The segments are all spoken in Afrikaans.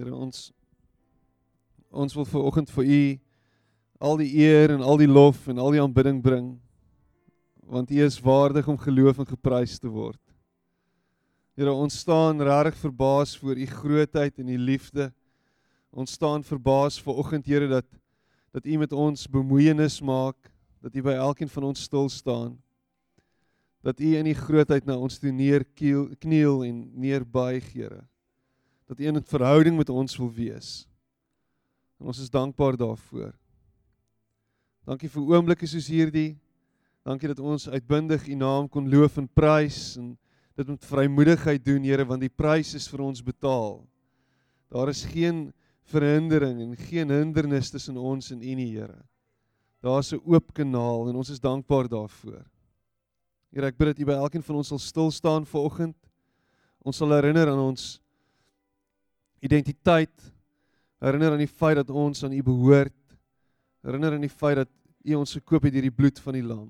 Here ons ons wil ver oggend vir u al die eer en al die lof en al die aanbidding bring want u is waardig om geloof en geprys te word. Here ons staan regtig verbaas voor u grootheid en u liefde. Ons staan verbaas ver oggend Here dat dat u met ons bemoeienis maak, dat u by elkeen van ons stil staan. Dat u in u grootheid na ons toe neerkniel kniel en neerbuig, Here. Dat u in 'n verhouding met ons wil wees. En ons is dankbaar daarvoor. Dankie vir oomblikke soos hierdie. Dankie dat ons uitbundig u naam kon loof en prys en dit met vrymoedigheid doen, Here, want die prys is vir ons betaal. Daar is geen verhindering en geen hindernis tussen ons en U nie, Here. Daar's 'n oop kanaal en ons is dankbaar daarvoor. Here, ek bid dat U by elkeen van ons sal stil staan vanoggend. Ons sal herinner aan ons identiteit. Herinner aan die feit dat ons aan U behoort. Herinner aan die feit dat U ons gekoop het deur die bloed van die lam.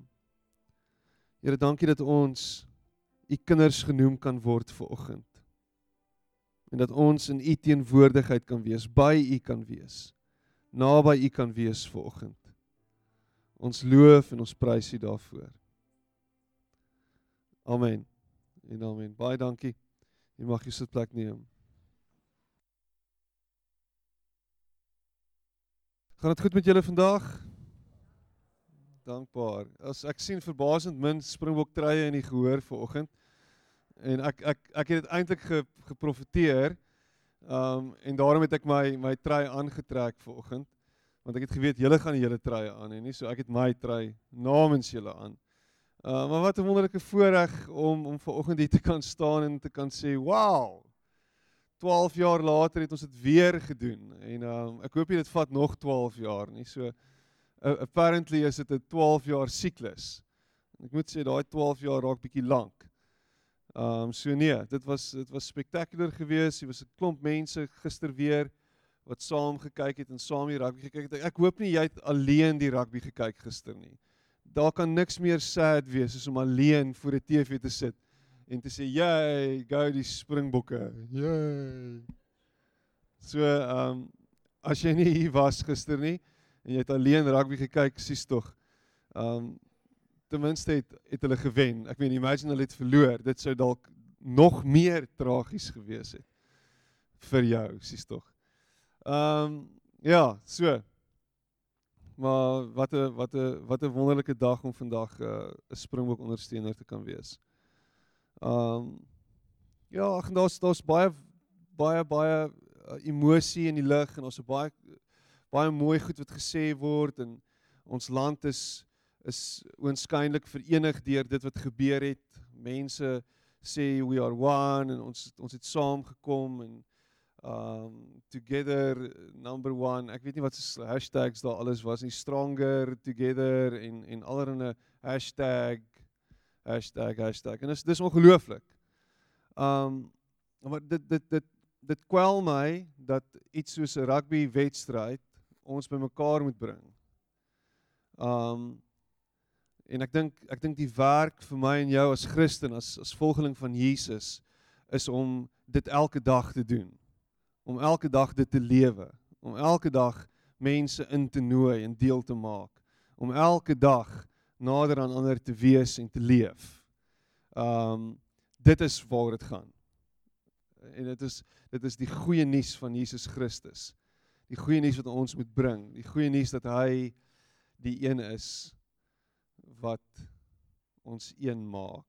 Here, dankie dat ons U kinders genoem kan word vanoggend en dat ons in u teenwoordigheid kan wees, by u kan wees, naby u kan wees vanoggend. Ons loof en ons prys u daarvoor. Amen. En amen. Baie dankie. Jy mag jou sitplek neem. Gaan dit goed met julle vandag? Dankbaar. As ek sien verbasend min springbok treie in die gehoor vanoggend. En ek ek ek het dit eintlik ge, geprofeteer. Um en daarom het ek my my trui aangetrek vanoggend want ek het geweet julle gaan hele trui aan en nie so ek het my trui namens julle aan. Uh maar wat 'n wonderlike voorreg om om vanoggend hier te kan staan en te kan sê, "Wow! 12 jaar later het ons dit weer gedoen." En um ek hoop jy dit vat nog 12 jaar, nie so uh, apparently is dit 'n 12 jaar siklus. Ek moet sê daai 12 jaar raak bietjie lank. Ehm um, so nee, dit was dit was spektakulêr geweest. Dit was 'n klomp mense gister weer wat saam gekyk het en saam die rugby gekyk het. Ek hoop nie jy het alleen die rugby gekyk gister nie. Daar kan niks meer sad wees as om alleen voor 'n TV te sit en te sê, "Jy, go die Springbokke." Jy. So ehm um, as jy nie hier was gister nie en jy het alleen rugby gekyk, sies tog. Ehm um, ten minste het het hulle gewen. Ek meen imagine hulle het verloor. Dit sou dalk nog meer tragies gewees het vir jou, sies tog. Ehm um, ja, so. Maar wat 'n wat 'n wat 'n wonderlike dag om vandag eh, 'n uh, Springbok ondersteuner te kan wees. Ehm um, ja, ag daar's daar's baie baie baie uh, emosie in die lug en ons het baie baie mooi goed wat gesê word en ons land is is oënskynlik verenig deur dit wat gebeur het. Mense sê we are one en ons ons het saam gekom en um together number 1. Ek weet nie wat se hashtags daar alles was nie. Stronger together en en allerlei hashtag hashtag hashtag. En dis dis ongelooflik. Um maar dit dit dit dit kwel my dat iets soos 'n rugby wedstryd ons bymekaar moet bring. Um En ek dink ek dink die werk vir my en jou as Christen as as volgeling van Jesus is om dit elke dag te doen. Om elke dag dit te lewe, om elke dag mense in te nooi en deel te maak, om elke dag nader aan ander te wees en te leef. Um dit is waar dit gaan. En dit is dit is die goeie nuus van Jesus Christus. Die goeie nuus wat ons moet bring, die goeie nuus dat hy die een is wat ons een maak.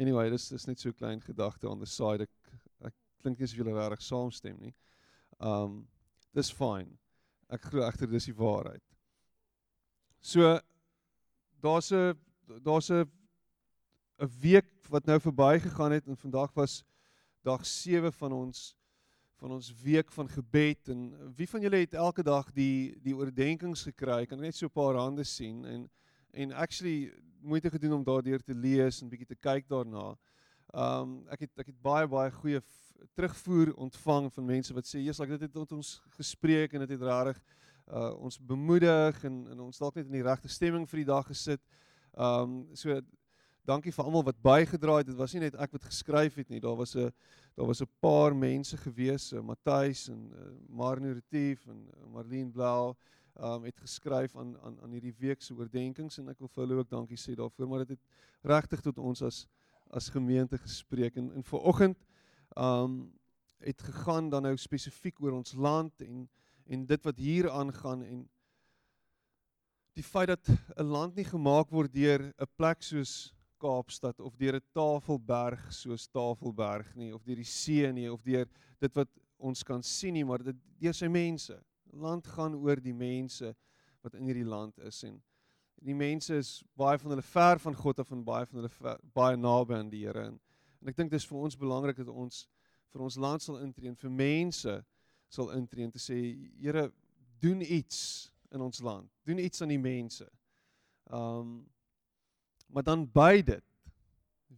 Anyway, dis dis net so klein gedagte on the side. Ek ek klink nie asof julle regtig saamstem nie. Um dis fine. Ek glo egter dis die waarheid. So daar's 'n daar's 'n 'n week wat nou verbygegaan het en vandag was dag 7 van ons van ons week van gebed en wie van julle het elke dag die die oordeenkings gekry? Kan net so 'n paar hande sien en en actually moeite gedoen om daardeur te lees en bietjie te kyk daarna. Um ek het ek het baie baie goeie terugvoer ontvang van mense wat sê, "Jesus, dit het tot ons gespreek en dit het regtig uh ons bemoedig en en ons dalk net in die regte stemming vir die dag gesit." Um so dankie vir almal wat bygedra het. Dit was nie net ek wat geskryf het nie. Daar was 'n daar was 'n paar mense gewees, uh, Matthys en uh, Marnie Retief en uh, Marlene Blau um, het geskryf aan aan aan hierdie week se oordeenkings en ek wil vir hulle ook dankie sê daarvoor, maar dit het regtig tot ons as as gemeente gespreek en in vanoggend um het gegaan dan nou spesifiek oor ons land en en dit wat hier aangaan en die feit dat 'n land nie gemaak word deur 'n plek soos Kaapstad of deur 'n Tafelberg soos Tafelberg nie of deur die see nie of deur dit wat ons kan sien nie maar dit deur sy mense. Land gaan oor die mense wat in hierdie land is en die mense is baie van hulle ver van God af en baie van hulle ver, baie naby aan die Here en, en ek dink dis vir ons belangrik dat ons vir ons land sal intree en vir mense sal intree en te sê Here doen iets in ons land. Doen iets aan die mense. Um maar dan by dit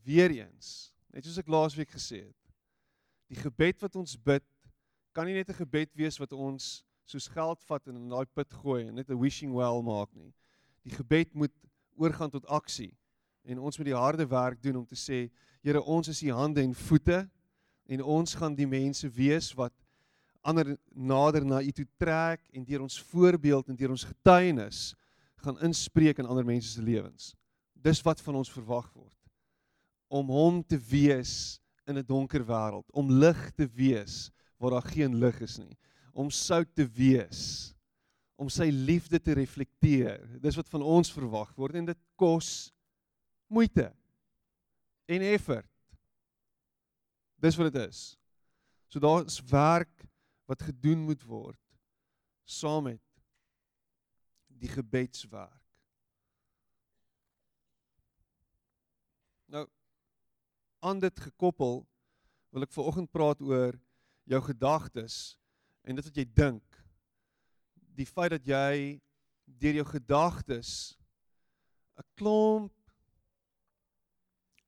weer eens, net soos ek laasweek gesê het, die gebed wat ons bid kan nie net 'n gebed wees wat ons soos geld vat en in daai put gooi en net 'n wishing well maak nie. Die gebed moet oorgaan tot aksie en ons moet die harde werk doen om te sê Here ons is u hande en voete en ons gaan die mense wees wat ander nader na u toe trek en deur ons voorbeeld en deur ons getuienis gaan inspreek in ander mense se lewens. Dis wat van ons verwag word. Om hom te wees in 'n donker wêreld, om lig te wees waar daar geen lig is nie, om sout te wees, om sy liefde te reflekteer. Dis wat van ons verwag word en dit kos moeite en effort. Dis wat dit is. So daar's werk wat gedoen moet word saam met die gebedswerk. Nou aan dit gekoppel wil ek veraloggend praat oor jou gedagtes en dit wat jy dink. Die feit dat jy deur jou gedagtes 'n klomp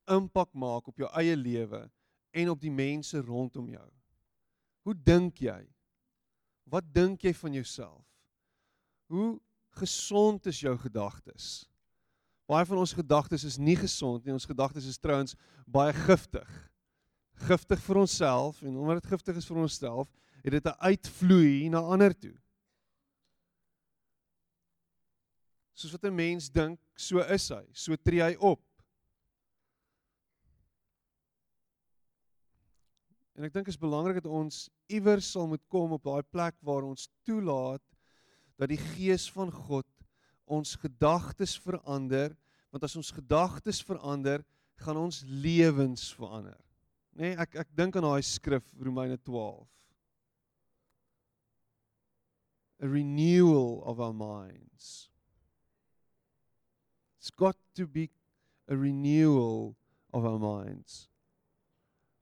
impak maak op jou eie lewe en op die mense rondom jou. Hoe dink jy? Wat dink jy van jouself? Hoe gesond is jou gedagtes? Baie van ons gedagtes is nie gesond nie. Ons gedagtes is trouens baie giftig. Giftig vir onsself en omdat dit giftig is vir onsself, het dit 'n uitvloei na ander toe. Soos wat 'n mens dink, so is hy. So tree hy op. En ek dink dit is belangrik dat ons iewers sal moet kom op daai plek waar ons toelaat dat die gees van God ons gedagtes verander, want as ons gedagtes verander, gaan ons lewens verander. Nê, nee, ek ek dink aan daai skrif Romeine 12. A renewal of our minds. It's got to be a renewal of our minds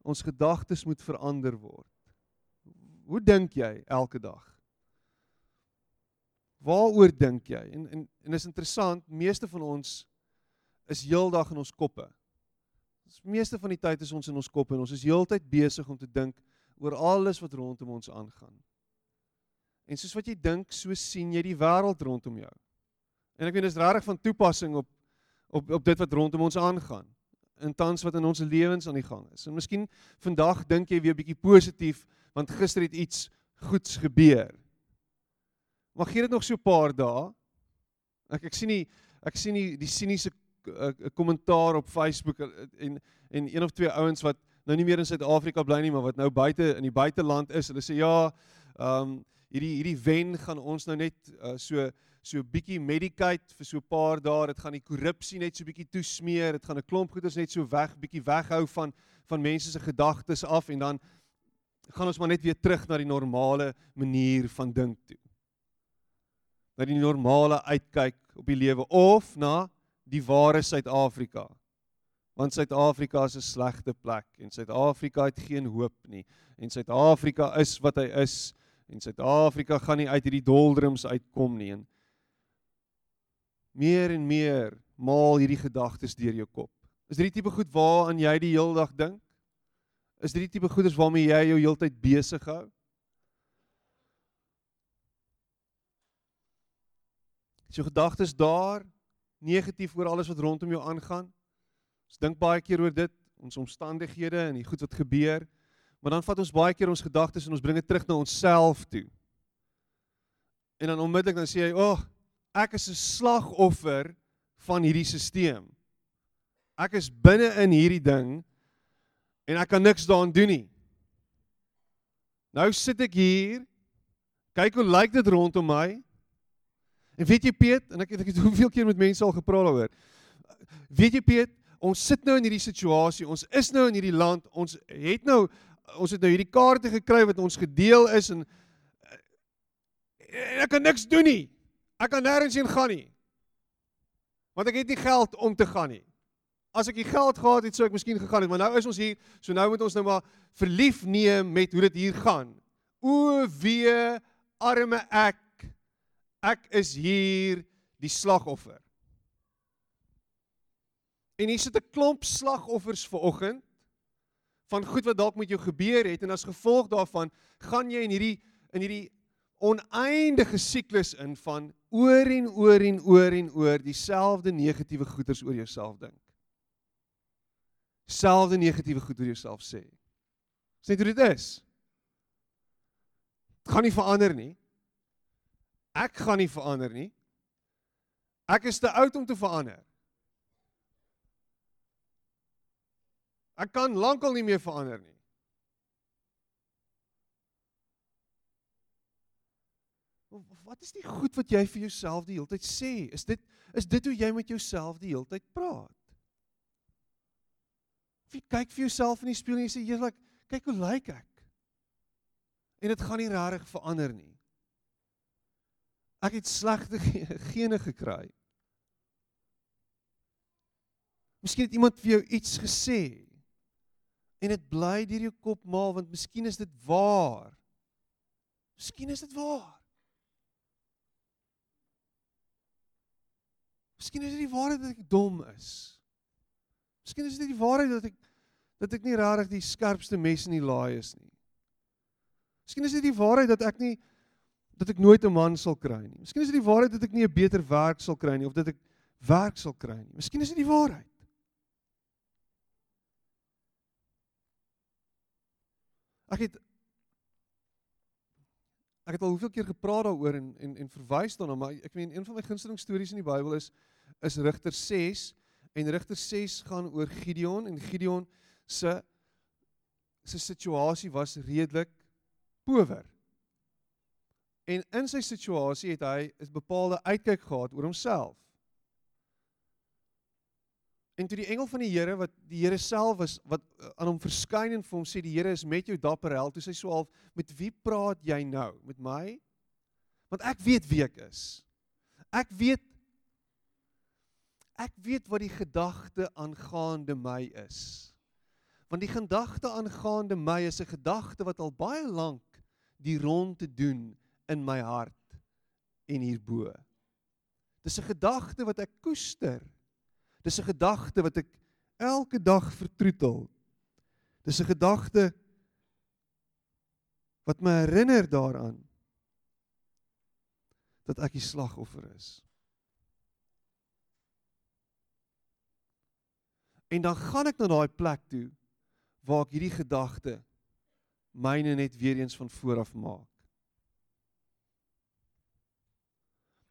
ons gedagtes moet verander word. Hoe dink jy elke dag? Waaroor dink jy? En en en is interessant, meeste van ons is heeldag in ons koppe. Ons meeste van die tyd is ons in ons koppe en ons is heeltyd besig om te dink oor alles wat rondom ons aangaan. En soos wat jy dink, so sien jy die wêreld rondom jou. En ek weet dis regtig van toepassing op op op dit wat rondom ons aangaan in tans wat in ons lewens aan die gang is. En miskien vandag dink jy weer bietjie positief want gister het iets goeds gebeur. Maar gee dit nog so 'n paar dae. Ek ek sien nie ek sien nie die siniese eh, kommentaar op Facebook eh, en en een of twee ouens wat nou nie meer in Suid-Afrika bly nie, maar wat nou buite in die buiteland is. Hulle sê ja, ehm um, hierdie hierdie wen gaan ons nou net uh, so so 'n bietjie medicate vir so 'n paar dae. Dit gaan die korrupsie net so bietjie toesmeer. Dit gaan 'n klomp goeders net so weg, bietjie weghou van van mense se gedagtes af en dan gaan ons maar net weer terug na die normale manier van dink toe. Na die normale uitkyk op die lewe of na die ware Suid-Afrika. Want Suid-Afrika is 'n slegte plek en Suid-Afrika het geen hoop nie en Suid-Afrika is wat hy is en Suid-Afrika gaan nie uit hierdie doldrums uitkom nie en meer en meer maal hierdie gedagtes deur jou kop. Is dit die tipe goed waaraan jy die hele dag dink? Is dit die tipe goeders waarmee jy jou heeltyd besig hou? Is jou gedagtes daar negatief oor alles wat rondom jou aangaan? Ons dink baie keer oor dit, ons omstandighede en die goed wat gebeur, maar dan vat ons baie keer ons gedagtes en ons bring dit terug na onsself toe. En dan onmiddellik dan sê jy, "Ag, oh, ek is 'n slagoffer van hierdie stelsel. Ek is binne in hierdie ding en ek kan niks daaraan doen nie." Nou sit ek hier. Kyk hoe lyk dit rondom my? En weet jy Piet, en ek het ek het hoeveel keer met mense al gepraat daaroor. Weet jy Piet, ons sit nou in hierdie situasie. Ons is nou in hierdie land. Ons het nou ons het nou hierdie kaarte gekry wat ons gedeel is en en ek kan niks doen nie. Ek kan nêrens heen gaan nie. Want ek het nie geld om te gaan nie. As ek die geld gehad het, sou ek miskien gegaan het, maar nou is ons hier, so nou moet ons nou maar verlief neem met hoe dit hier gaan. O wee arme ek. Ek is hier die slagoffer. En hier sit 'n klomp slagoffers ver oggend van goed wat dalk met jou gebeur het en as gevolg daarvan gaan jy in hierdie in hierdie oneindige siklus in van oor en oor en oor en oor dieselfde negatiewe goeters oor jouself dink. Selfde negatiewe goed oor jouself sê. Dis net hoe dit is. Dit gaan nie verander nie. Ek gaan nie verander nie. Ek is te oud om te verander. Ek kan lankal nie meer verander nie. Wat is die goed wat jy vir jouself die hele tyd sê? Is dit is dit hoe jy met jouself die hele tyd praat? Of jy kyk vir jouself in die spieël en jy sê heerlik, kyk hoe lyk ek? En dit gaan nie regtig verander nie. Ek het slegte gene gekry. Miskien het iemand vir jou iets gesê en dit bly deur jou kop maal want miskien is dit waar. Miskien is dit waar. Miskien is dit die waarheid dat ek dom is. Miskien is dit die waarheid dat ek dat ek nie regtig die skerpste mes in die laai is nie. Miskien is dit die waarheid dat ek nie dat ek nooit 'n man sal kry nie. Miskien is dit die waarheid dat ek nie 'n beter werk sal kry nie of dat ek werk sal kry nie. Miskien is dit die waarheid. Ek het ek het al hoeveel keer gepraat daaroor en en en verwys daarna, maar ek meen een van my gunsteling stories in die Bybel is is Rigter 6 en Rigter 6 gaan oor Gideon en Gideon se se situasie was redelik power. En in sy situasie het hy 'n bepaalde uitkyk gehad oor homself. En toe die engel van die Here wat die Here self was wat uh, aan hom verskyn en vir hom sê die Here is met jou dapper held, toe sy so half met wie praat jy nou? Met my? Want ek weet wie ek is. Ek weet ek weet wat die gedagte aangaande my is. Want die gedagte aangaande my is 'n gedagte wat al baie lank die ronde doen in my hart en hierbo. Dis 'n gedagte wat ek koester. Dis 'n gedagte wat ek elke dag vertroetel. Dis 'n gedagte wat my herinner daaraan dat ek die slagoffer is. En dan gaan ek na daai plek toe waar ek hierdie gedagte myne net weer eens van voor af maak.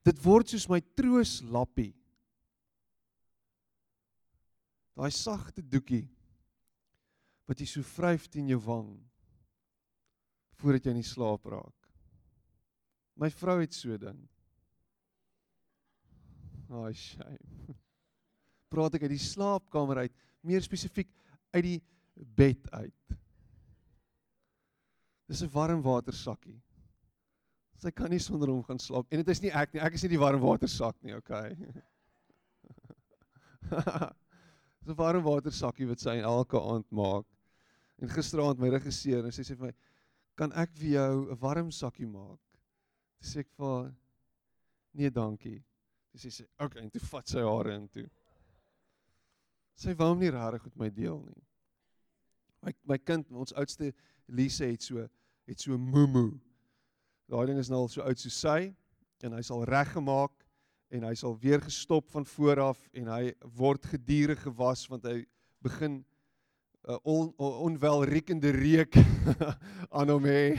Dit word soos my trooslappie. Daai sagte doekie wat jy so vryf teen jou wang voordat jy in die slaap raak. My vrou het so ding. Ai, shame praat ek uit die slaapkamer uit, meer spesifiek uit die bed uit. Dis 'n warm water sakkie. Sy kan nie sonder hom gaan slaap en dit is nie ek nie, ek is nie die warm water sak nie, okay. Dis 'n warm water sakkie wat sy elke aand maak. En gisteraand my regisseur en sy sê vir my, "Kan ek vir jou 'n warm sakkie maak?" Dis ek vir Nee, dankie. Dis sy sê, "Oké," okay, en toe vat sy hare in toe. Sy wou hom nie regtig met my deel nie. My my kind, ons oudste Lise het so het so mumu. Daai ding is nou al so oud so sy en hy's al reggemaak en hy sal weer gestop van voor af en hy word gedurende gewas want hy begin 'n uh, on, on, onwelriekende reuk aan hom hê.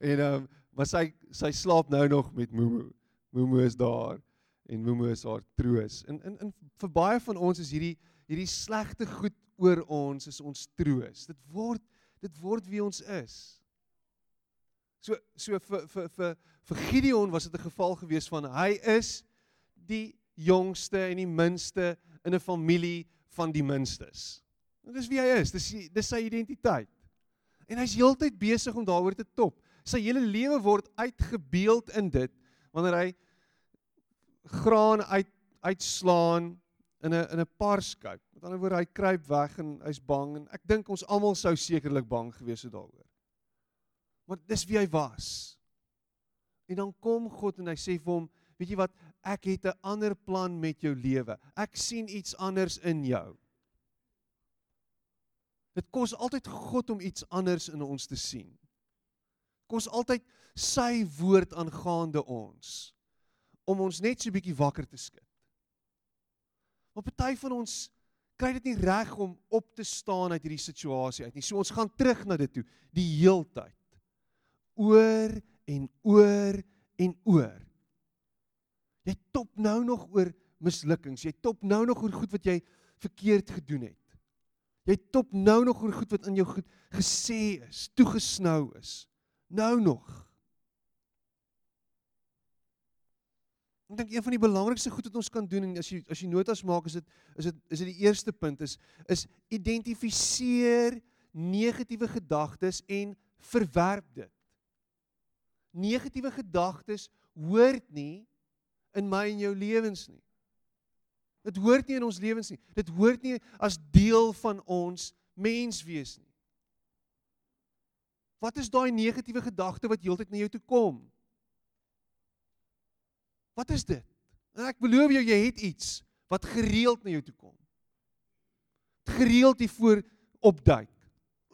En ehm um, maar sy sy slaap nou nog met Mumu. Mumu is daar en Mumu is haar troos. En in in vir baie van ons is hierdie hierdie slegte goed oor ons is ons troos. Dit word dit word wie ons is. So so vir vir vir vir Gideon was dit 'n geval gewees van hy is die jongste en die minste in 'n familie van die minstes. Dit is wie hy is. Dis dis sy identiteit. En hy's heeltyd besig om daaroor te top. Sy hele lewe word uitgebeeld in dit wanneer hy graan uit uitslaan in 'n in 'n parskou. Met ander woorde, hy kruip weg en hy's bang en ek dink ons almal sou sekerlik bang gewees het daaroor. Maar dis wie hy was. En dan kom God en hy sê vir hom, weet jy wat, ek het 'n ander plan met jou lewe. Ek sien iets anders in jou. Dit kos altyd God om iets anders in ons te sien. Kos altyd sy woord aangaande ons om ons net so 'n bietjie wakker te skud. Maar party van ons kry dit nie reg om op te staan uit hierdie situasie uit nie. So ons gaan terug na dit toe die heeltyd. Oor en oor en oor. Jy top nou nog oor mislukkings. Jy top nou nog oor goed wat jy verkeerd gedoen het. Jy top nou nog oor goed wat in jou goed gesê is, toegesnou is. Nou nog. Ek dink een van die belangrikste goed wat ons kan doen en as jy as jy notas maak is dit is dit is dit die eerste punt is is identifiseer negatiewe gedagtes en verwerp dit. Negatiewe gedagtes hoort nie in my en jou lewens nie. Dit hoort nie in ons lewens nie. Dit hoort nie as deel van ons mens wees nie. Wat is daai negatiewe gedagte wat heeltyd na jou toe kom? Wat is dit? En ek beloof jou jy het iets wat gereeld na jou toe kom. Gereeld hier voor opduik.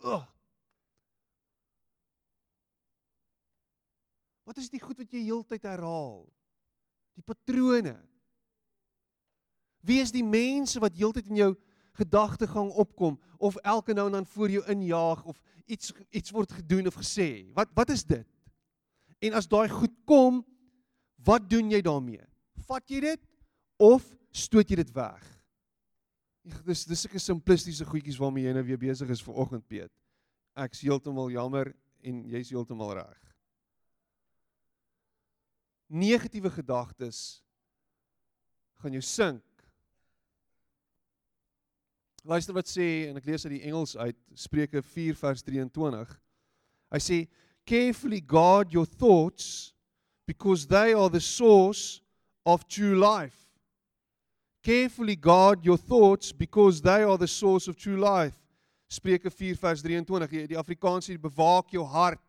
Oh. Wat is die goed wat jy heeltyd herhaal? Die patrone. Wie is die mense wat heeltyd in jou gedagtegang opkom of elke nou en dan voor jou injaag of iets iets word gedoen of gesê? Wat wat is dit? En as daai goed kom, Wat doen jy daarmee? Vat jy dit of stoot jy dit weg? Dis dis sulke simplistiese goedjies waarmee jy nou weer besig is vir oggend Piet. Ek's heeltemal jammer en jy's heeltemal reg. Negatiewe gedagtes gaan jou sink. Luister wat sê en ek lees uit die Engels uit Spreuke 4 vers 23. Hy sê carefully guard your thoughts because they are the source of true life. Carefully guard your thoughts because they are the source of true life. Spreuke 4 vers 23. Die Afrikaans sê bewaak jou hart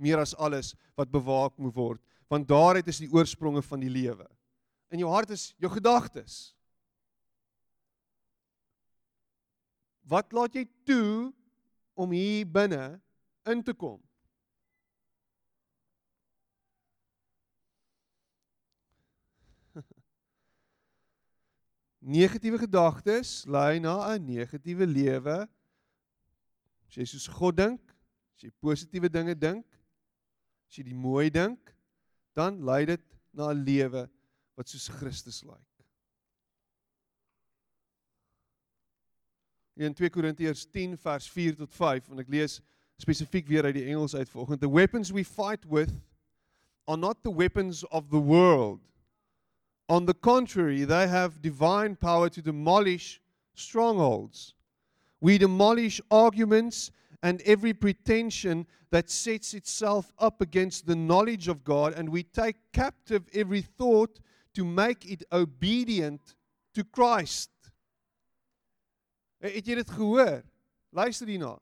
meer as alles wat bewaak moet word, want daaruit is die oorspronge van die lewe. In jou hart is jou gedagtes. Wat laat jy toe om hier binne in te kom? Negatiewe gedagtes lei na 'n negatiewe lewe. As jy soos God dink, as jy positiewe dinge dink, as jy die mooi dink, dan lei dit na 'n lewe wat soos Christus lyk. In 2 Korintiërs 10 vers 4 tot 5 en ek lees spesifiek weer uit die Engels uit vanoggend. The weapons we fight with are not the weapons of the world. On the contrary, they have divine power to demolish strongholds. We demolish arguments and every pretension that sets itself up against the knowledge of God, and we take captive every thought to make it obedient to Christ. Eh, het jy dit gehoor? Luister hierna.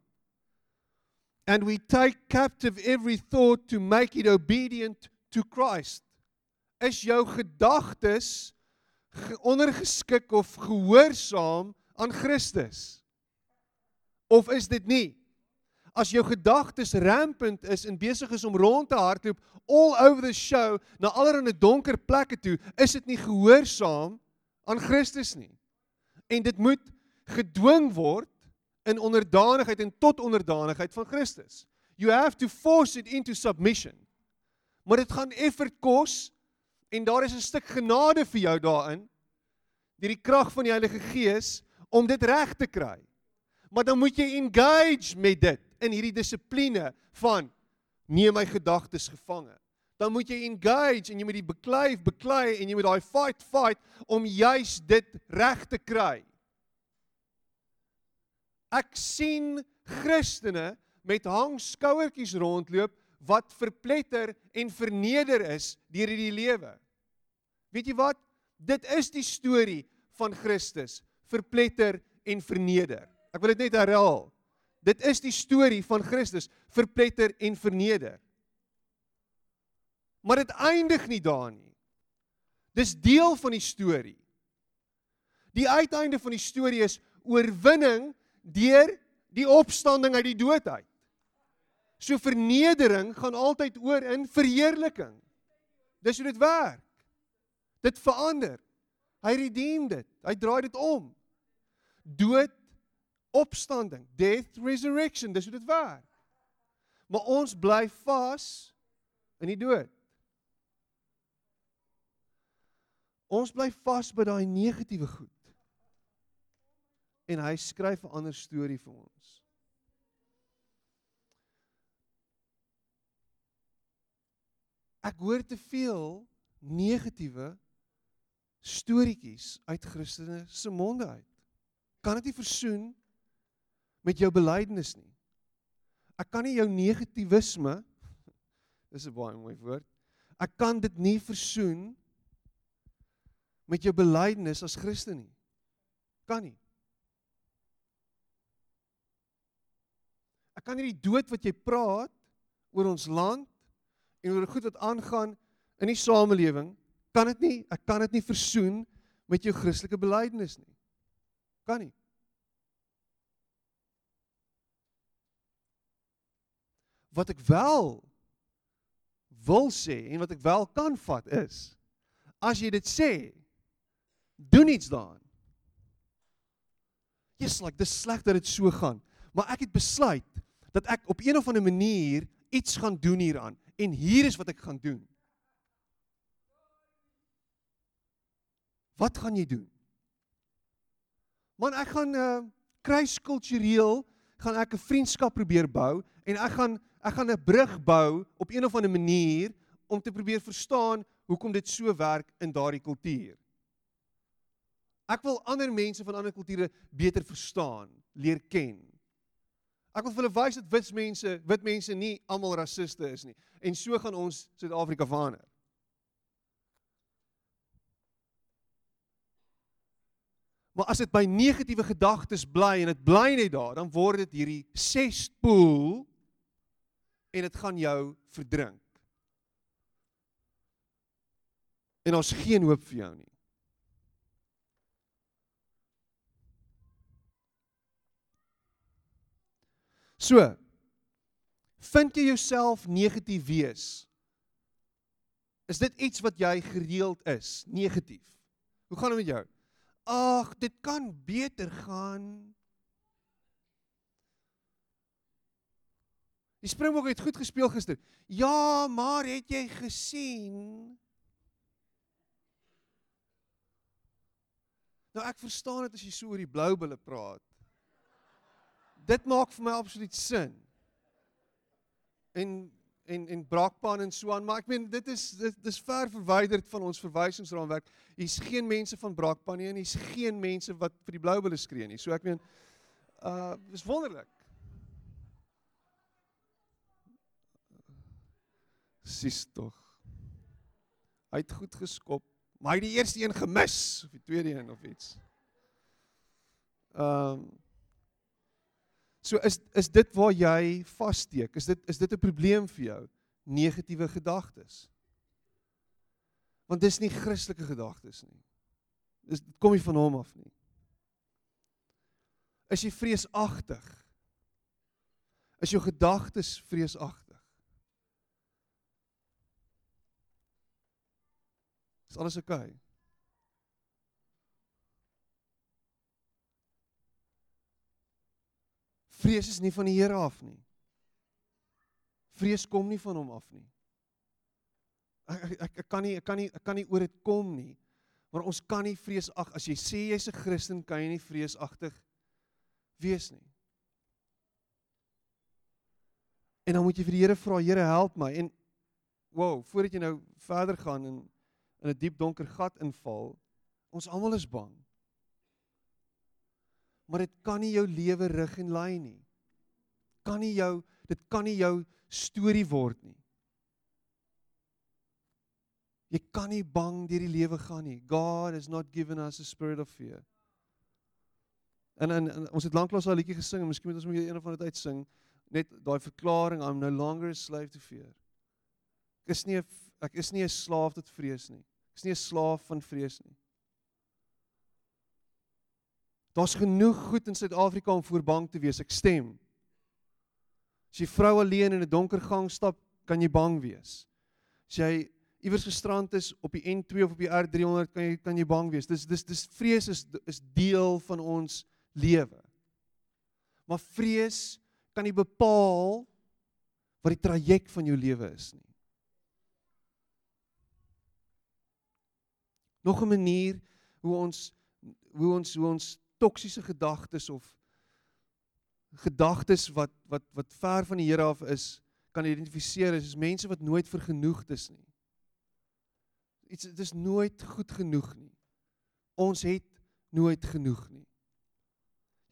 And we take captive every thought to make it obedient to Christ. Is jou gedagtes ondergeskik of gehoorsaam aan Christus? Of is dit nie? as jou gedagtes rampant is en besig is om rond te hardloop all over the show na allerlei donker plekke toe, is dit nie gehoorsaam aan Christus nie. En dit moet gedwing word in onderdanigheid en tot onderdanigheid van Christus. You have to force it into submission. Maar dit gaan effort kos en daar is 'n stuk genade vir jou daarin deur die krag van die Heilige Gees om dit reg te kry. Maar dan moet jy engage met dit in hierdie dissipline van neem my gedagtes gevange. Dan moet jy engage en jy moet die beklei, beklei en jy moet daai fight fight om juis dit reg te kry. Ek sien Christene met hangskouertjies rondloop wat verpletter en verneder is deur hierdie lewe. Weet jy wat? Dit is die storie van Christus, verpletter en verneder. Ek wil dit net herhaal. Dit is die storie van Christus, verpletter en verneder. Maar dit eindig nie daar nie. Dis deel van die storie. Die uiteinde van die storie is oorwinning deur die opstanding uit die dood uit. So vernedering gaan altyd oor in verheerliking. Dis hoe dit werk. Dit verander. Hy redeem dit. Hy draai dit om. Dood opstanding, death resurrection, dis hoe dit werk. Maar ons bly vas in die dood. Ons bly vas by daai negatiewe goed en hy skryf 'n ander storie vir ons. Ek hoor te veel negatiewe storieetjies uit Christene se monde uit. Kan dit nie versoen met jou belydenis nie. Ek kan nie jou negativisme dis 'n baie mooi woord. Ek kan dit nie versoen met jou belydenis as Christen nie. Kan nie. kan hierdie dood wat jy praat oor ons land en oor goed wat aangaan in die samelewing, kan dit nie, ek kan dit nie versoen met jou Christelike belydenis nie. Kan nie. Wat ek wel wil sê en wat ek wel kan vat is as jy dit sê, doen iets daaraan. Jy's like dis sleg dat dit so gaan, maar ek het besluit dat ek op een of ander manier iets gaan doen hieraan en hier is wat ek gaan doen. Wat gaan jy doen? Man, ek gaan uh kruiskultureel gaan ek 'n vriendskap probeer bou en ek gaan ek gaan 'n brug bou op een of ander manier om te probeer verstaan hoekom dit so werk in daardie kultuur. Ek wil ander mense van ander kulture beter verstaan, leer ken. Ek wil vir hulle wys dat wit mense, wit mense nie almal rassiste is nie. En so gaan ons Suid-Afrika verander. Maar as dit by negatiewe gedagtes bly en dit bly net daar, dan word dit hierdie sespoel en dit gaan jou verdrink. En ons geen hoop vir jou nie. So, vind jy jouself negatief wees? Is dit iets wat jy gereeld is, negatief? Hoe gaan dit met jou? Ag, dit kan beter gaan. Die Springbok het goed gespeel gister. Ja, maar het jy gesien? Nou ek verstaan dit as jy so oor die blou bulle praat dit maak vir my absoluut sin. En en en braakpan en so aan, maar ek meen dit is dit dis ver verwyderd van ons verwysingsraamwerk. Hier's geen mense van braakpan nie en hier's geen mense wat vir die blou bulle skree nie. So ek meen uh dis wonderlik. Sis tog. Hy het goed geskop, maar hy het die eerste een gemis of die tweede een of iets. Ehm um, So is is dit waar jy vassteek? Is dit is dit 'n probleem vir jou? Negatiewe gedagtes. Want dis nie Christelike gedagtes nie. Dis dit kom nie van hom af nie. Is jy vreesagtig? Is jou gedagtes vreesagtig? Is alles oukei? Okay? Vrees is nie van die Here af nie. Vrees kom nie van hom af nie. Ek ek ek kan nie ek kan nie ek kan nie oor dit kom nie. Maar ons kan nie vreesag as jy sê jy's 'n Christen kan jy nie vreesagtig wees nie. En dan moet jy vir die Here vra, Here help my en wow, voordat jy nou verder gaan en in 'n diep donker gat inval, ons almal is bang. Maar dit kan nie jou lewe rig en lei nie. Kan nie jou dit kan nie jou storie word nie. Jy kan nie bang deur die lewe gaan nie. God has not given us a spirit of fear. En en, en ons het lanklaas 'n liedjie gesing en miskien moet ons moet een van dit uitsing net daai verklaring I'm no longer a slave to fear. Ek is nie 'n ek is nie 'n slaaf tot vrees nie. Ek is nie 'n slaaf van vrees nie. Daar's genoeg goed in Suid-Afrika om voor bang te wees. Ek stem. As jy vrou alleen in 'n donker gang stap, kan jy bang wees. As jy iewers gestrand is op die N2 of op die R300, kan jy kan jy bang wees. Dis dis dis vrees is is deel van ons lewe. Maar vrees kan nie bepaal wat die traject van jou lewe is nie. Nog 'n manier hoe ons hoe ons hoe ons toksiese gedagtes of gedagtes wat wat wat ver van die Here af is, kan identifiseer is, is mense wat nooit vergenoegd is nie. Iets dit is nooit goed genoeg nie. Ons het nooit genoeg nie.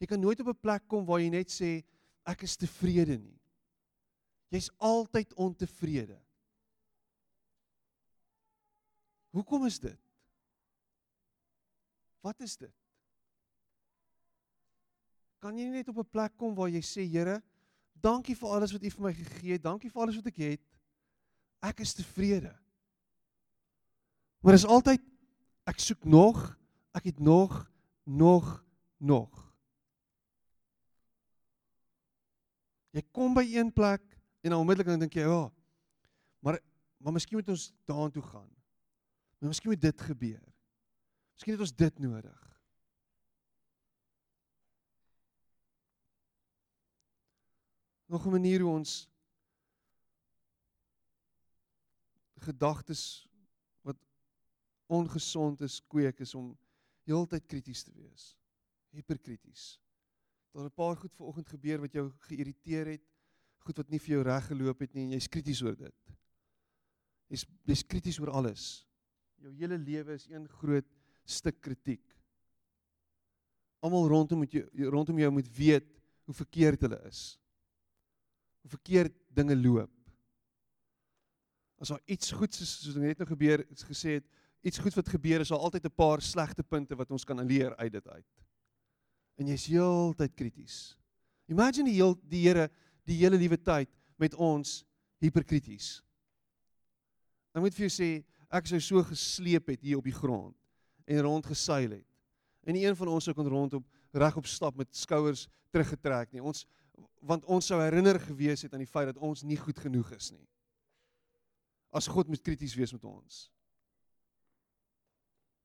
Jy kan nooit op 'n plek kom waar jy net sê ek is tevrede nie. Jy's altyd ontevrede. Hoekom is dit? Wat is dit? Kan jy net op 'n plek kom waar jy sê Here, dankie vir alles wat U vir my gegee het. Dankie vir alles wat ek het. Ek is tevrede. Maar is altyd ek soek nog, ek het nog, nog, nog. Jy kom by een plek en dan onmiddellik dan dink jy, "Ja, oh, maar maar miskien moet ons daartoe gaan. Maar miskien moet dit gebeur. Miskien het ons dit nodig." Nog 'n manier hoe ons gedagtes wat ongesond is kweek is om heeltyd krities te wees. Hiperkrities. Daar 'n paar goed vanoggend gebeur wat jou geïrriteer het, goed wat nie vir jou reg geloop het nie en jy's krities oor dit. Jy's jy's krities oor alles. Jou hele lewe is een groot stuk kritiek. Almal rondom met jou rondom jou moet weet hoe verkeerd hulle is. Hoe verkeerd dinge loop. As daar iets goeds is soos net nou gebeur, het gesê het, iets goeds wat gebeur is, daar altyd 'n paar slegte punte wat ons kan leer uit dit uit en jy's heeltyd krities. Imagine die heel die Here die hele liewe tyd met ons hiperkrities. Ek moet vir jou sê ek sou so gesleep het hier op die grond en rond geseil het. En nie een van ons sou kon rondop regop stap met skouers teruggetrek nie. Ons want ons sou herinner gewees het aan die feit dat ons nie goed genoeg is nie. As God moet krities wees met ons.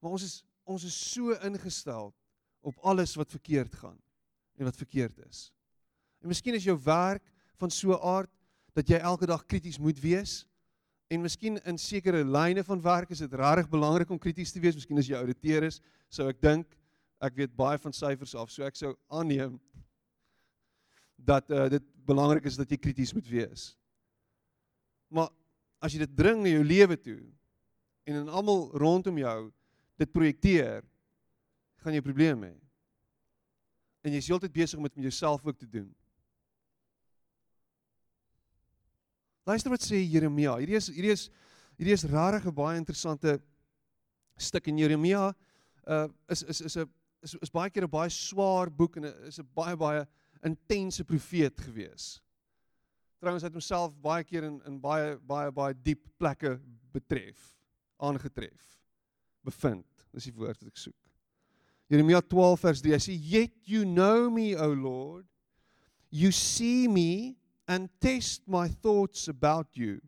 Maar ons is ons is so ingestel op alles wat verkeerd gaan en wat verkeerd is. En miskien is jou werk van so 'n aard dat jy elke dag krities moet wees. En miskien in sekere lyne van werk is dit regtig belangrik om krities te wees. Miskien as jy ouditeur is, sou ek dink ek weet baie van syfers af, so ek sou aanneem dat uh, dit belangrik is dat jy krities moet wees. Maar as jy dit dring na jou lewe toe en in almal rondom jou dit projekteer, gaan jy probleme hê. En jy is heeltyd besig om dit met jouself ook te doen. Luister wat sê Jeremia. Hierdie is hierdie is hierdie is regtig 'n baie interessante stuk in Jeremia. Uh is is is 'n is, is baie keer 'n baie swaar boek en is 'n baie baie intense profeet gewees. Trouwens het homself baie keer in in baie baie baie diep plekke betref, aangetref, bevind. Dis die woord wat ek soek. Jeremia 12 vers 3. Hy sê, "Yet you know me, O Lord. You see me and test my thoughts about you.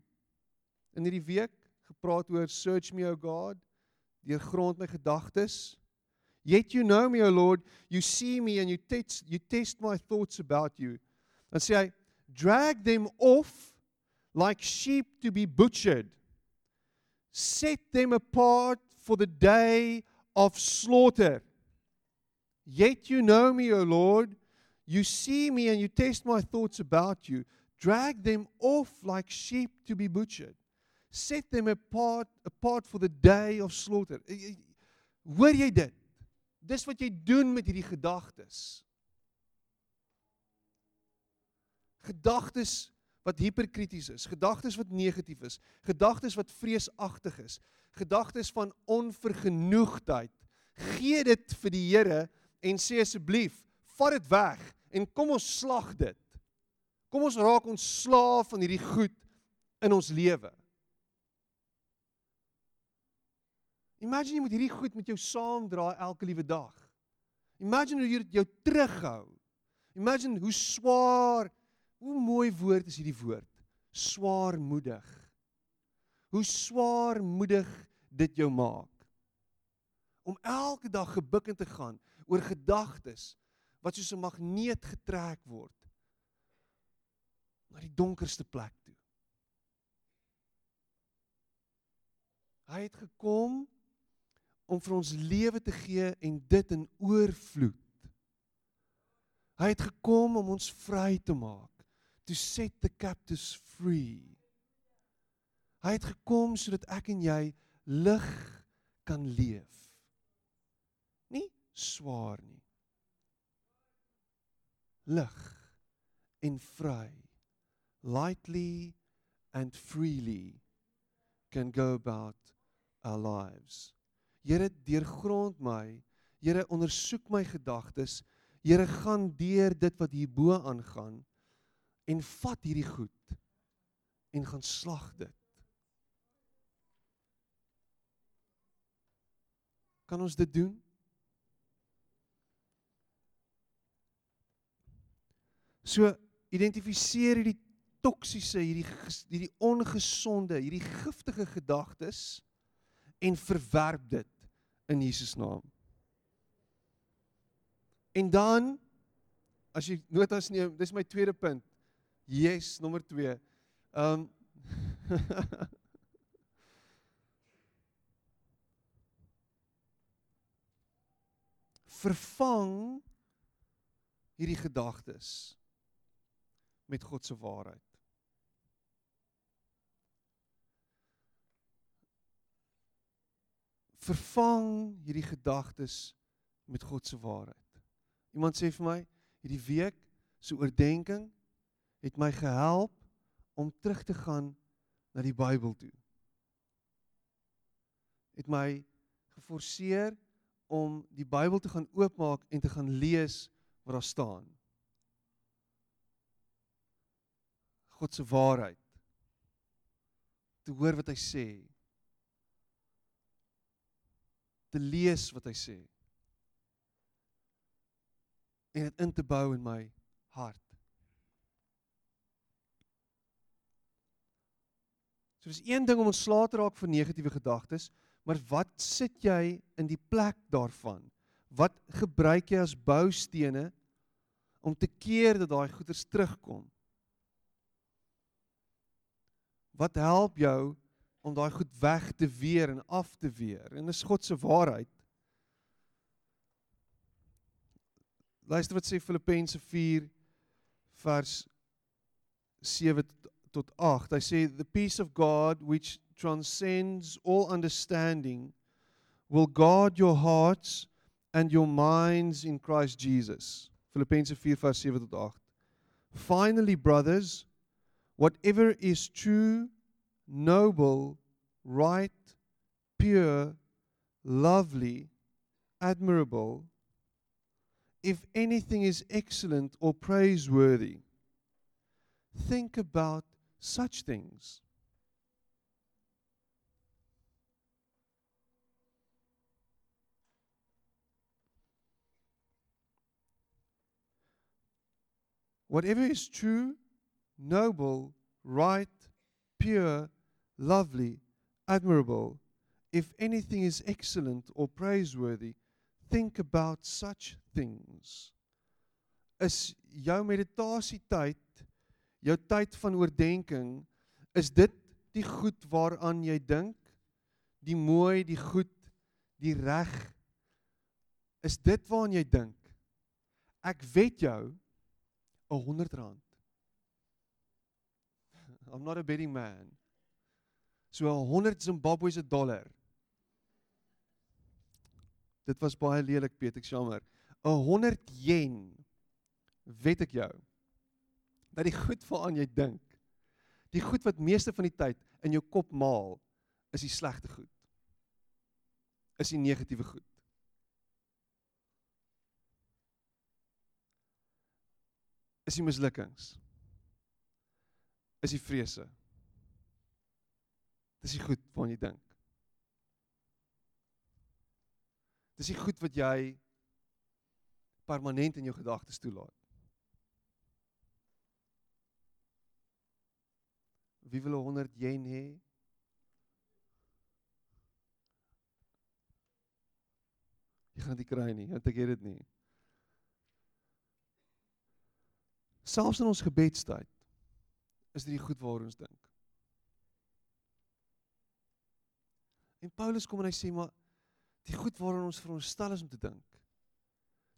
In hierdie week gepraat oor search me o God, deurgrond my gedagtes. Yet you know me o Lord, you see me and you test you test my thoughts about you. And say, hy, drag them off like sheep to be butchered. Set them apart for the day of slaughter. Yet you know me, O Lord. You see me and you test my thoughts about you. Drag them off like sheep to be butchered. Set them apart apart for the day of slaughter. Hoor jy dit? Dis wat jy doen met hierdie gedagtes. Gedagtes wat hiperkrities is, gedagtes wat negatief is, gedagtes wat vreesagtig is, gedagtes van onvergenoegdheid. Gee dit vir die Here en sê asseblief, vat dit weg en kom ons slag dit. Kom ons raak ontslaaf van hierdie goed in ons lewe. Imagine jy moet hierdie goed met jou saamdra elke liewe dag. Imagine hoe jy dit jou terughou. Imagine hoe swaar, hoe mooi woord is hierdie woord. Swaarmoedig. Hoe swaarmoedig dit jou maak. Om elke dag gebuk in te gaan oor gedagtes wat soos 'n magneet getrek word na die donkerste plek toe. Hy het gekom om vir ons lewe te gee en dit in oorvloed. Hy het gekom om ons vry te maak, to set the captives free. Hy het gekom sodat ek en jy lig kan leef. Nie swaar nie. Lig en vry lightly and freely can go about our lives. Here, deurgrond my. Here, ondersoek my gedagtes. Here, gaan deur dit wat hierbo aangaan en vat hierdie goed en gaan slag dit. Kan ons dit doen? So identifiseer hierdie toksiese, hierdie hierdie ongesonde, hierdie giftige gedagtes en verwerp dit in Jesus naam. En dan as jy notas neem, dis my tweede punt. Yes, nommer 2. Um vervang hierdie gedagtes met God se waarheid. Vervang hierdie gedagtes met God se waarheid. Iemand sê vir my, hierdie week se oordeenking het my gehelp om terug te gaan na die Bybel toe. Het my geforseer om die Bybel te gaan oopmaak en te gaan lees wat daar staan. God se waarheid. Te hoor wat hy sê te lees wat hy sê. En dit in te bou in my hart. So dis een ding om ontslae te raak van negatiewe gedagtes, maar wat sit jy in die plek daarvan? Wat gebruik jy as boustene om te keer dat daai goeders terugkom? Wat help jou om daai goed weg te weer en af te weer. En dis God se waarheid. Luister wat sê Filippense 4 vers 7 tot 8. Hy sê the peace of God which transcends all understanding will guard your hearts and your minds in Christ Jesus. Filippense 4 vers 7 tot 8. Finally brothers, whatever is true noble, right, pure, lovely, admirable, if anything is excellent or praiseworthy, think about such things. Whatever is true, noble, right, pure, lovely, admirable, if anything is excellent or praiseworthy, think about such things. Is jou meditasietyd, jou tyd van oordeenking, is dit die goed waaraan jy dink? Die mooi, die goed, die reg? Is dit waaraan jy dink? Ek wet jou 'n 100 rand. I'm not a betting man. So 100 Zimbabwe's dollar. Dit was baie lelik, Piet, ek jammer. 'n 100 yen wet ek jou dat die goed waaraan jy dink, die goed wat meeste van die tyd in jou kop maal, is die slegte goed. Is die negatiewe goed. Is die mislukkings. Is die vrese. Dis die goed waaraan jy dink. Dis die goed wat jy permanent in jou gedagtes toelaat. Wie wil 100 yen hê? Jy gaan dit kry nie, want ek het dit nie. Selfs in ons gebedstyd is dit die goed waaroor ons dink. En Paulus kom en hy sê maar die goed waaroor ons veronderstel is om te dink.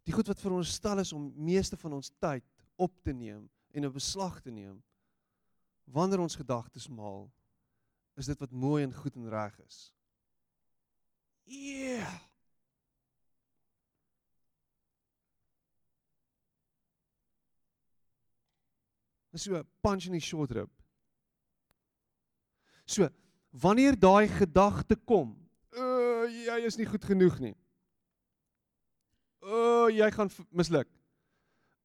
Die goed wat veronderstel is om meeste van ons tyd op te neem en 'n beslag te neem wanneer ons gedagtes maal is dit wat mooi en goed en reg is. Yeah. Dis so punch in die short rib. So, wanneer daai gedagte kom, uh jy is nie goed genoeg nie. Uh, jy gaan misluk.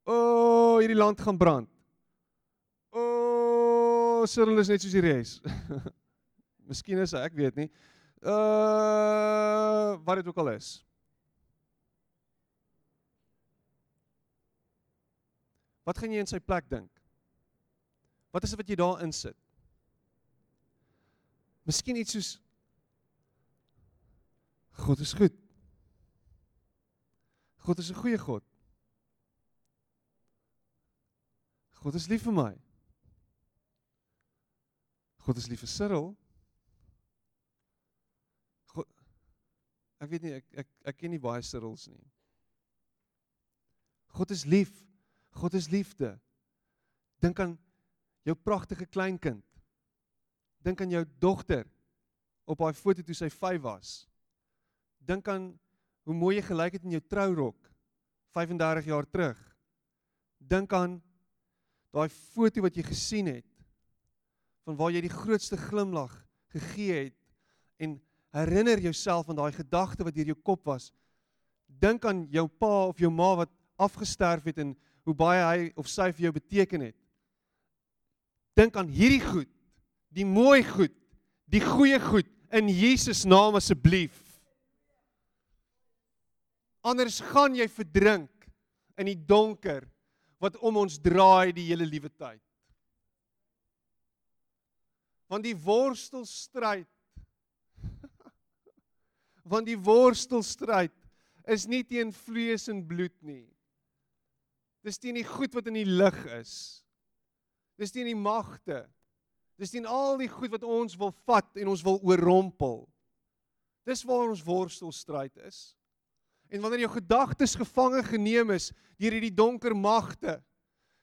Uh, hierdie land gaan brand. Uh, Cyril is net soos die res. Miskien is hy, ek weet nie. Uh wat dit ook al is. Wat gaan jy in sy plek dink? Wat is dit wat jy daar insit? Miskien iets soos God is goed. God is 'n goeie God. God is lief vir my. God is lief vir Cyril. God Ek weet nie ek ek ek ken nie baie Cyrils nie. God is lief. God is liefde. Dink aan jou pragtige kleinkind. Dink aan jou dogter op haar foto toe sy 5 was. Dink aan hoe mooi jy gelyk het in jou trourok 35 jaar terug. Dink aan daai foto wat jy gesien het van waar jy die grootste glimlag gegee het en herinner jouself aan daai gedagte wat deur jou kop was. Dink aan jou pa of jou ma wat afgesterf het en hoe baie hy of sy vir jou beteken het. Dink aan hierdie goed, die mooi goed, die goeie goed in Jesus naam asseblief. Anders gaan jy verdrink in die donker wat om ons draai die hele liewe tyd. Want die worstelstryd want die worstelstryd is nie teen vlees en bloed nie. Dis teen die goed wat in die lig is. Dis teen die magte. Dis teen al die goed wat ons wil vat en ons wil oorrompel. Dis waar ons worstelstryd is. En wanneer jou gedagtes gevange geneem is deur hierdie donker magte,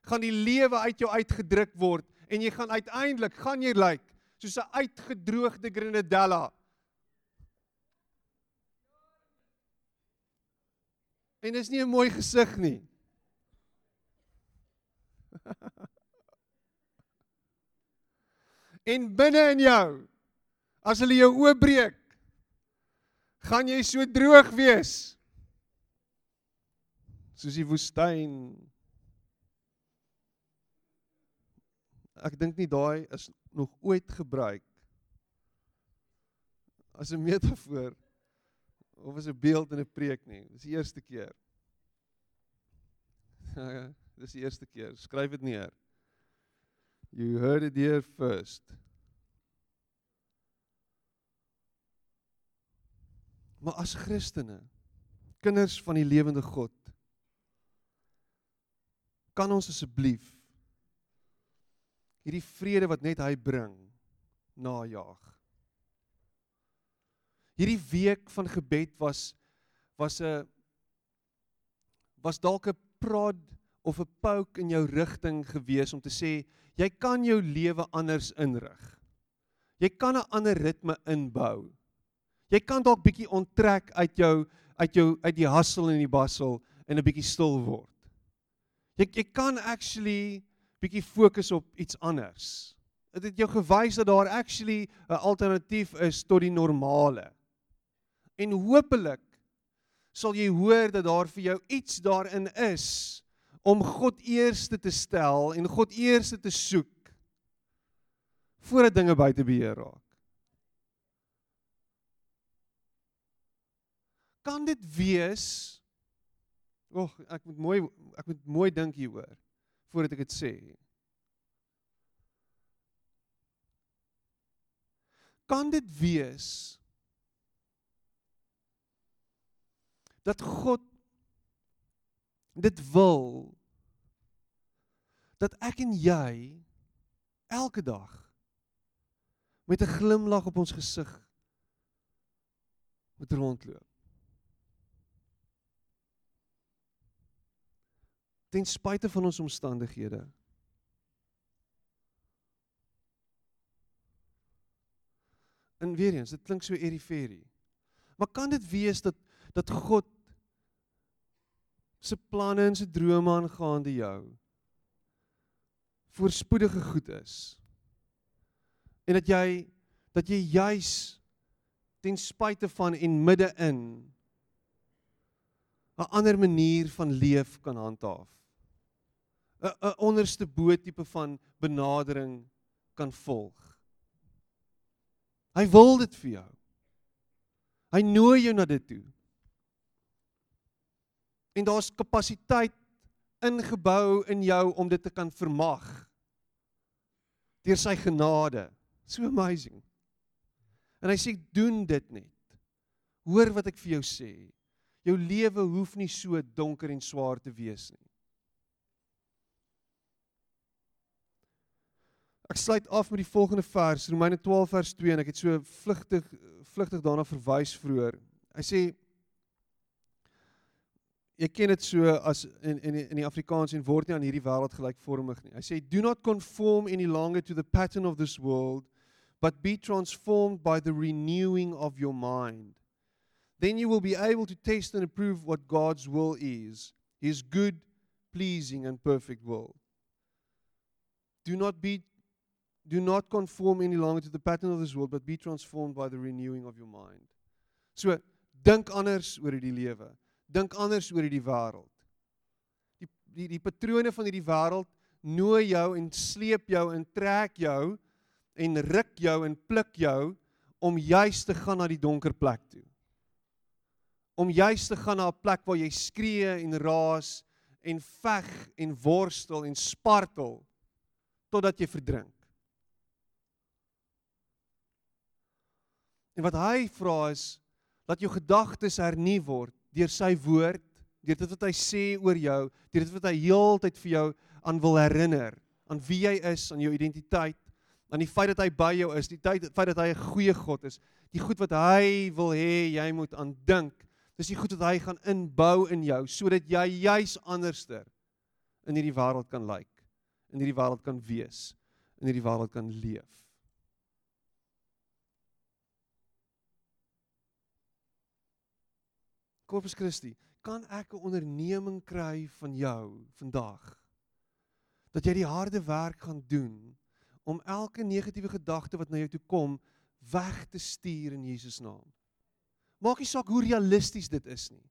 gaan die lewe uit jou uitgedruk word en jy gaan uiteindelik gaan jy lyk like, soos 'n uitgedroogde grenadella. En dis nie 'n mooi gesig nie. en binne in jou as hulle jou oopbreek, gaan jy so droog wees soos die woestyn. Ek dink nie daai is nog ooit gebruik as 'n metafoor of as 'n beeld in 'n preek nie. Dis die eerste keer. Dis die eerste keer. Skryf dit neer. You heard it here first. Maar as Christene, kinders van die lewende God, kan ons asseblief hierdie vrede wat net hy bring najag. Hierdie week van gebed was was 'n was dalk 'n prod of 'n poke in jou rigting gewees om te sê jy kan jou lewe anders inrig. Jy kan 'n ander ritme inbou. Jy kan dalk bietjie onttrek uit jou uit jou uit die hustle en die bustle en 'n bietjie stil word. Jy jy kan actually bietjie fokus op iets anders. Dit het jou gewys dat daar actually 'n alternatief is tot die normale. En hopelik sal jy hoor dat daar vir jou iets daarin is om God eerste te stel en God eerste te soek voordat dinge buite beheer raak. Kan dit wees? Ag, ek moet mooi ek moet mooi dink hieroor voordat ek dit sê. Kan dit wees dat God dit wil dat ek en jy elke dag met 'n glimlag op ons gesig moet rondloop. Ten spyte van ons omstandighede. En weer eens, dit klink so eriferie. Maar kan dit wees dat dat God se planne en se drome aangaande jou voorspoedige goed is. En dat jy dat jy juis ten spyte van en midde-in 'n ander manier van leef kan handhaaf. 'n 'n onderste bo tipe van benadering kan volg. Hy wil dit vir jou. Hy nooi jou na dit toe en daar's kapasiteit ingebou in jou om dit te kan vermag deur sy genade. So amazing. En hy sê doen dit net. Hoor wat ek vir jou sê. Jou lewe hoef nie so donker en swaar te wees nie. Ek sluit af met die volgende vers, Romeine 12 vers 2 en ek het so vlugtig vlugtig daarna verwys vroeër. Hy sê jy ken dit so as in in in die Afrikaans en word nie aan hierdie wêreld gelykvormig nie. Hy sê do not conform any longer to the pattern of this world but be transformed by the renewing of your mind. Then you will be able to taste and approve what God's will is, his good, pleasing and perfect will. Do not be do not conform any longer to the pattern of this world but be transformed by the renewing of your mind. So dink anders oor hierdie lewe dink anders oor hierdie wêreld. Die die die patrone van hierdie wêreld nooi jou en sleep jou en trek jou en ruk jou en pluk jou om juis te gaan na die donker plek toe. Om juis te gaan na 'n plek waar jy skree en raas en veg en worstel en spartel totdat jy verdrink. En wat hy vra is dat jou gedagtes hernuut word deur sy woord, deur dit wat hy sê oor jou, deur dit wat hy heeltyd vir jou aan wil herinner, aan wie jy is, aan jou identiteit, aan die feit dat hy by jou is, die tyd feit dat hy 'n goeie God is, die goed wat hy wil hê jy moet aan dink. Dis die goed wat hy gaan inbou in jou sodat jy juis anderster in hierdie wêreld kan lyk, in hierdie wêreld kan wees, in hierdie wêreld kan leef. Corpus Christi, kan ek 'n onderneming kry van jou vandag? Dat jy die harde werk gaan doen om elke negatiewe gedagte wat na jou toe kom weg te stuur in Jesus naam. Maak nie saak hoe realisties dit is nie.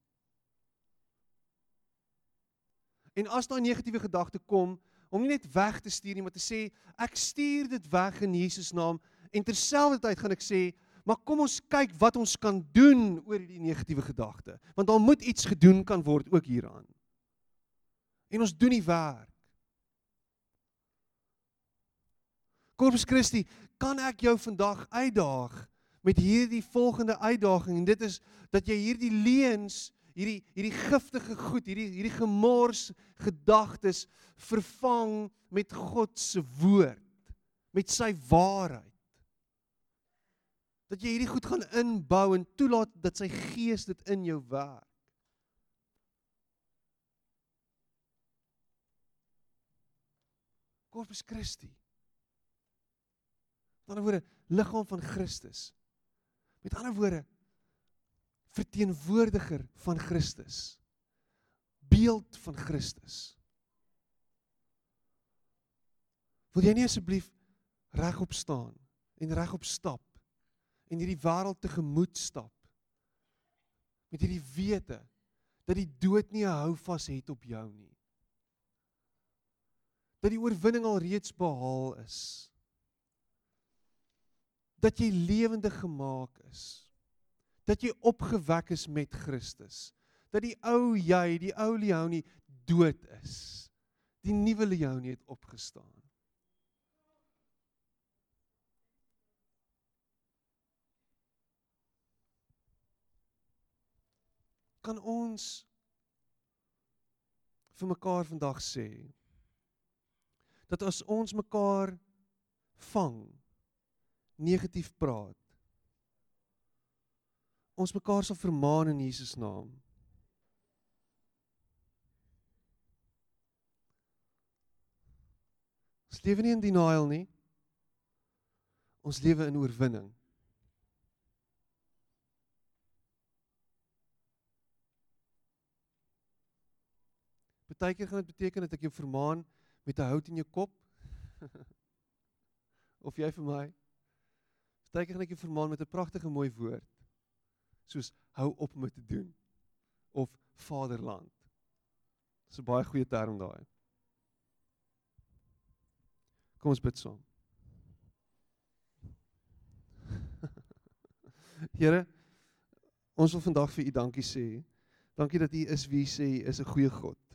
En as daai negatiewe gedagte kom, om nie net weg te stuur nie, maar te sê ek stuur dit weg in Jesus naam en terselfdertyd gaan ek sê Maar kom ons kyk wat ons kan doen oor hierdie negatiewe gedagte, want daar moet iets gedoen kan word ook hieraan. En ons doen die werk. Corpus Christi, kan ek jou vandag uitdaag met hierdie volgende uitdaging en dit is dat jy hierdie leuns, hierdie hierdie giftige goed, hierdie hierdie gemors gedagtes vervang met God se woord, met sy waarheid. Dat jy hierdie goed gaan inbou en toelaat dat sy gees dit in jou werk. Corpus Christi. Met ander woorde, liggaam van Christus. Met ander woorde, verteenwoordiger van Christus. Beeld van Christus. Wil jy nie asseblief regop staan en regop stap en hierdie wêreld tegemoet stap met hierdie wete dat die dood nie 'n houvas het op jou nie. Dat die oorwinning al reeds behaal is dat jy lewendig gemaak is. Dat jy opgewek is met Christus. Dat die ou jy, die ou Leonie dood is. Die nuwe Leonie het opgestaan. Kan ons vir mekaar vandag sê dat as ons mekaar vang negatief praat. Ons mekaar sal vermaan in Jesus naam. Ons lewe nie in denial nie. Ons lewe in oorwinning. Partykeer gaan dit beteken dat ek jou vermaan met 'n hout in jou kop. of jy vir my Partykeer gaan ek jou vermaan met 'n pragtige mooi woord. Soos hou op om te doen of vaderland. Dis 'n baie goeie term daai. Kom ons bid saam. Here, ons wil vandag vir U dankie sê. Dankie dat U is wie U sê U is 'n goeie God.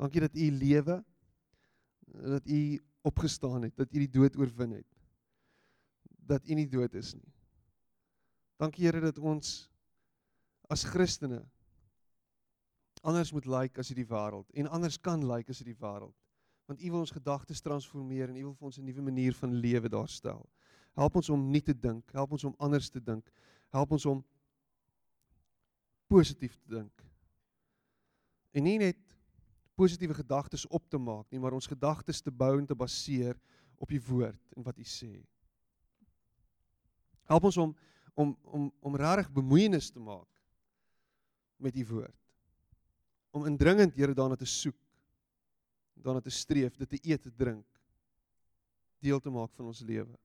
Dankie dat U lewe dat U opgestaan het, dat U die dood oorwin het dat U nie dood is nie. Dankie Here dat ons as Christene anders moet lyk like as hierdie wêreld en anders kan lyk like as hierdie wêreld. Want U wil ons gedagtes transformeer en U wil vir ons 'n nuwe manier van lewe daarstel. Help ons om nie te dink, help ons om anders te dink. Help ons om positief te dink. En nie net positiewe gedagtes op te maak nie, maar ons gedagtes te bou en te baseer op U woord en wat U sê. Help ons om om om om regtig bemoeienis te maak met u woord. Om indringend Here daarna te soek. Daarna te streef, dit te eet, te drink. Deel te maak van ons lewe.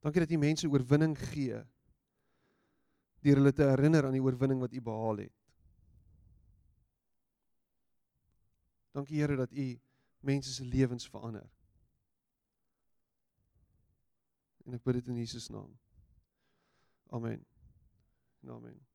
Dankie dat u mense oorwinning gee deur hulle te herinner aan die oorwinning wat u behaal het. Dankie Here dat u mense se lewens verander. En ek bid dit in Jesus naam. Amen. Amen.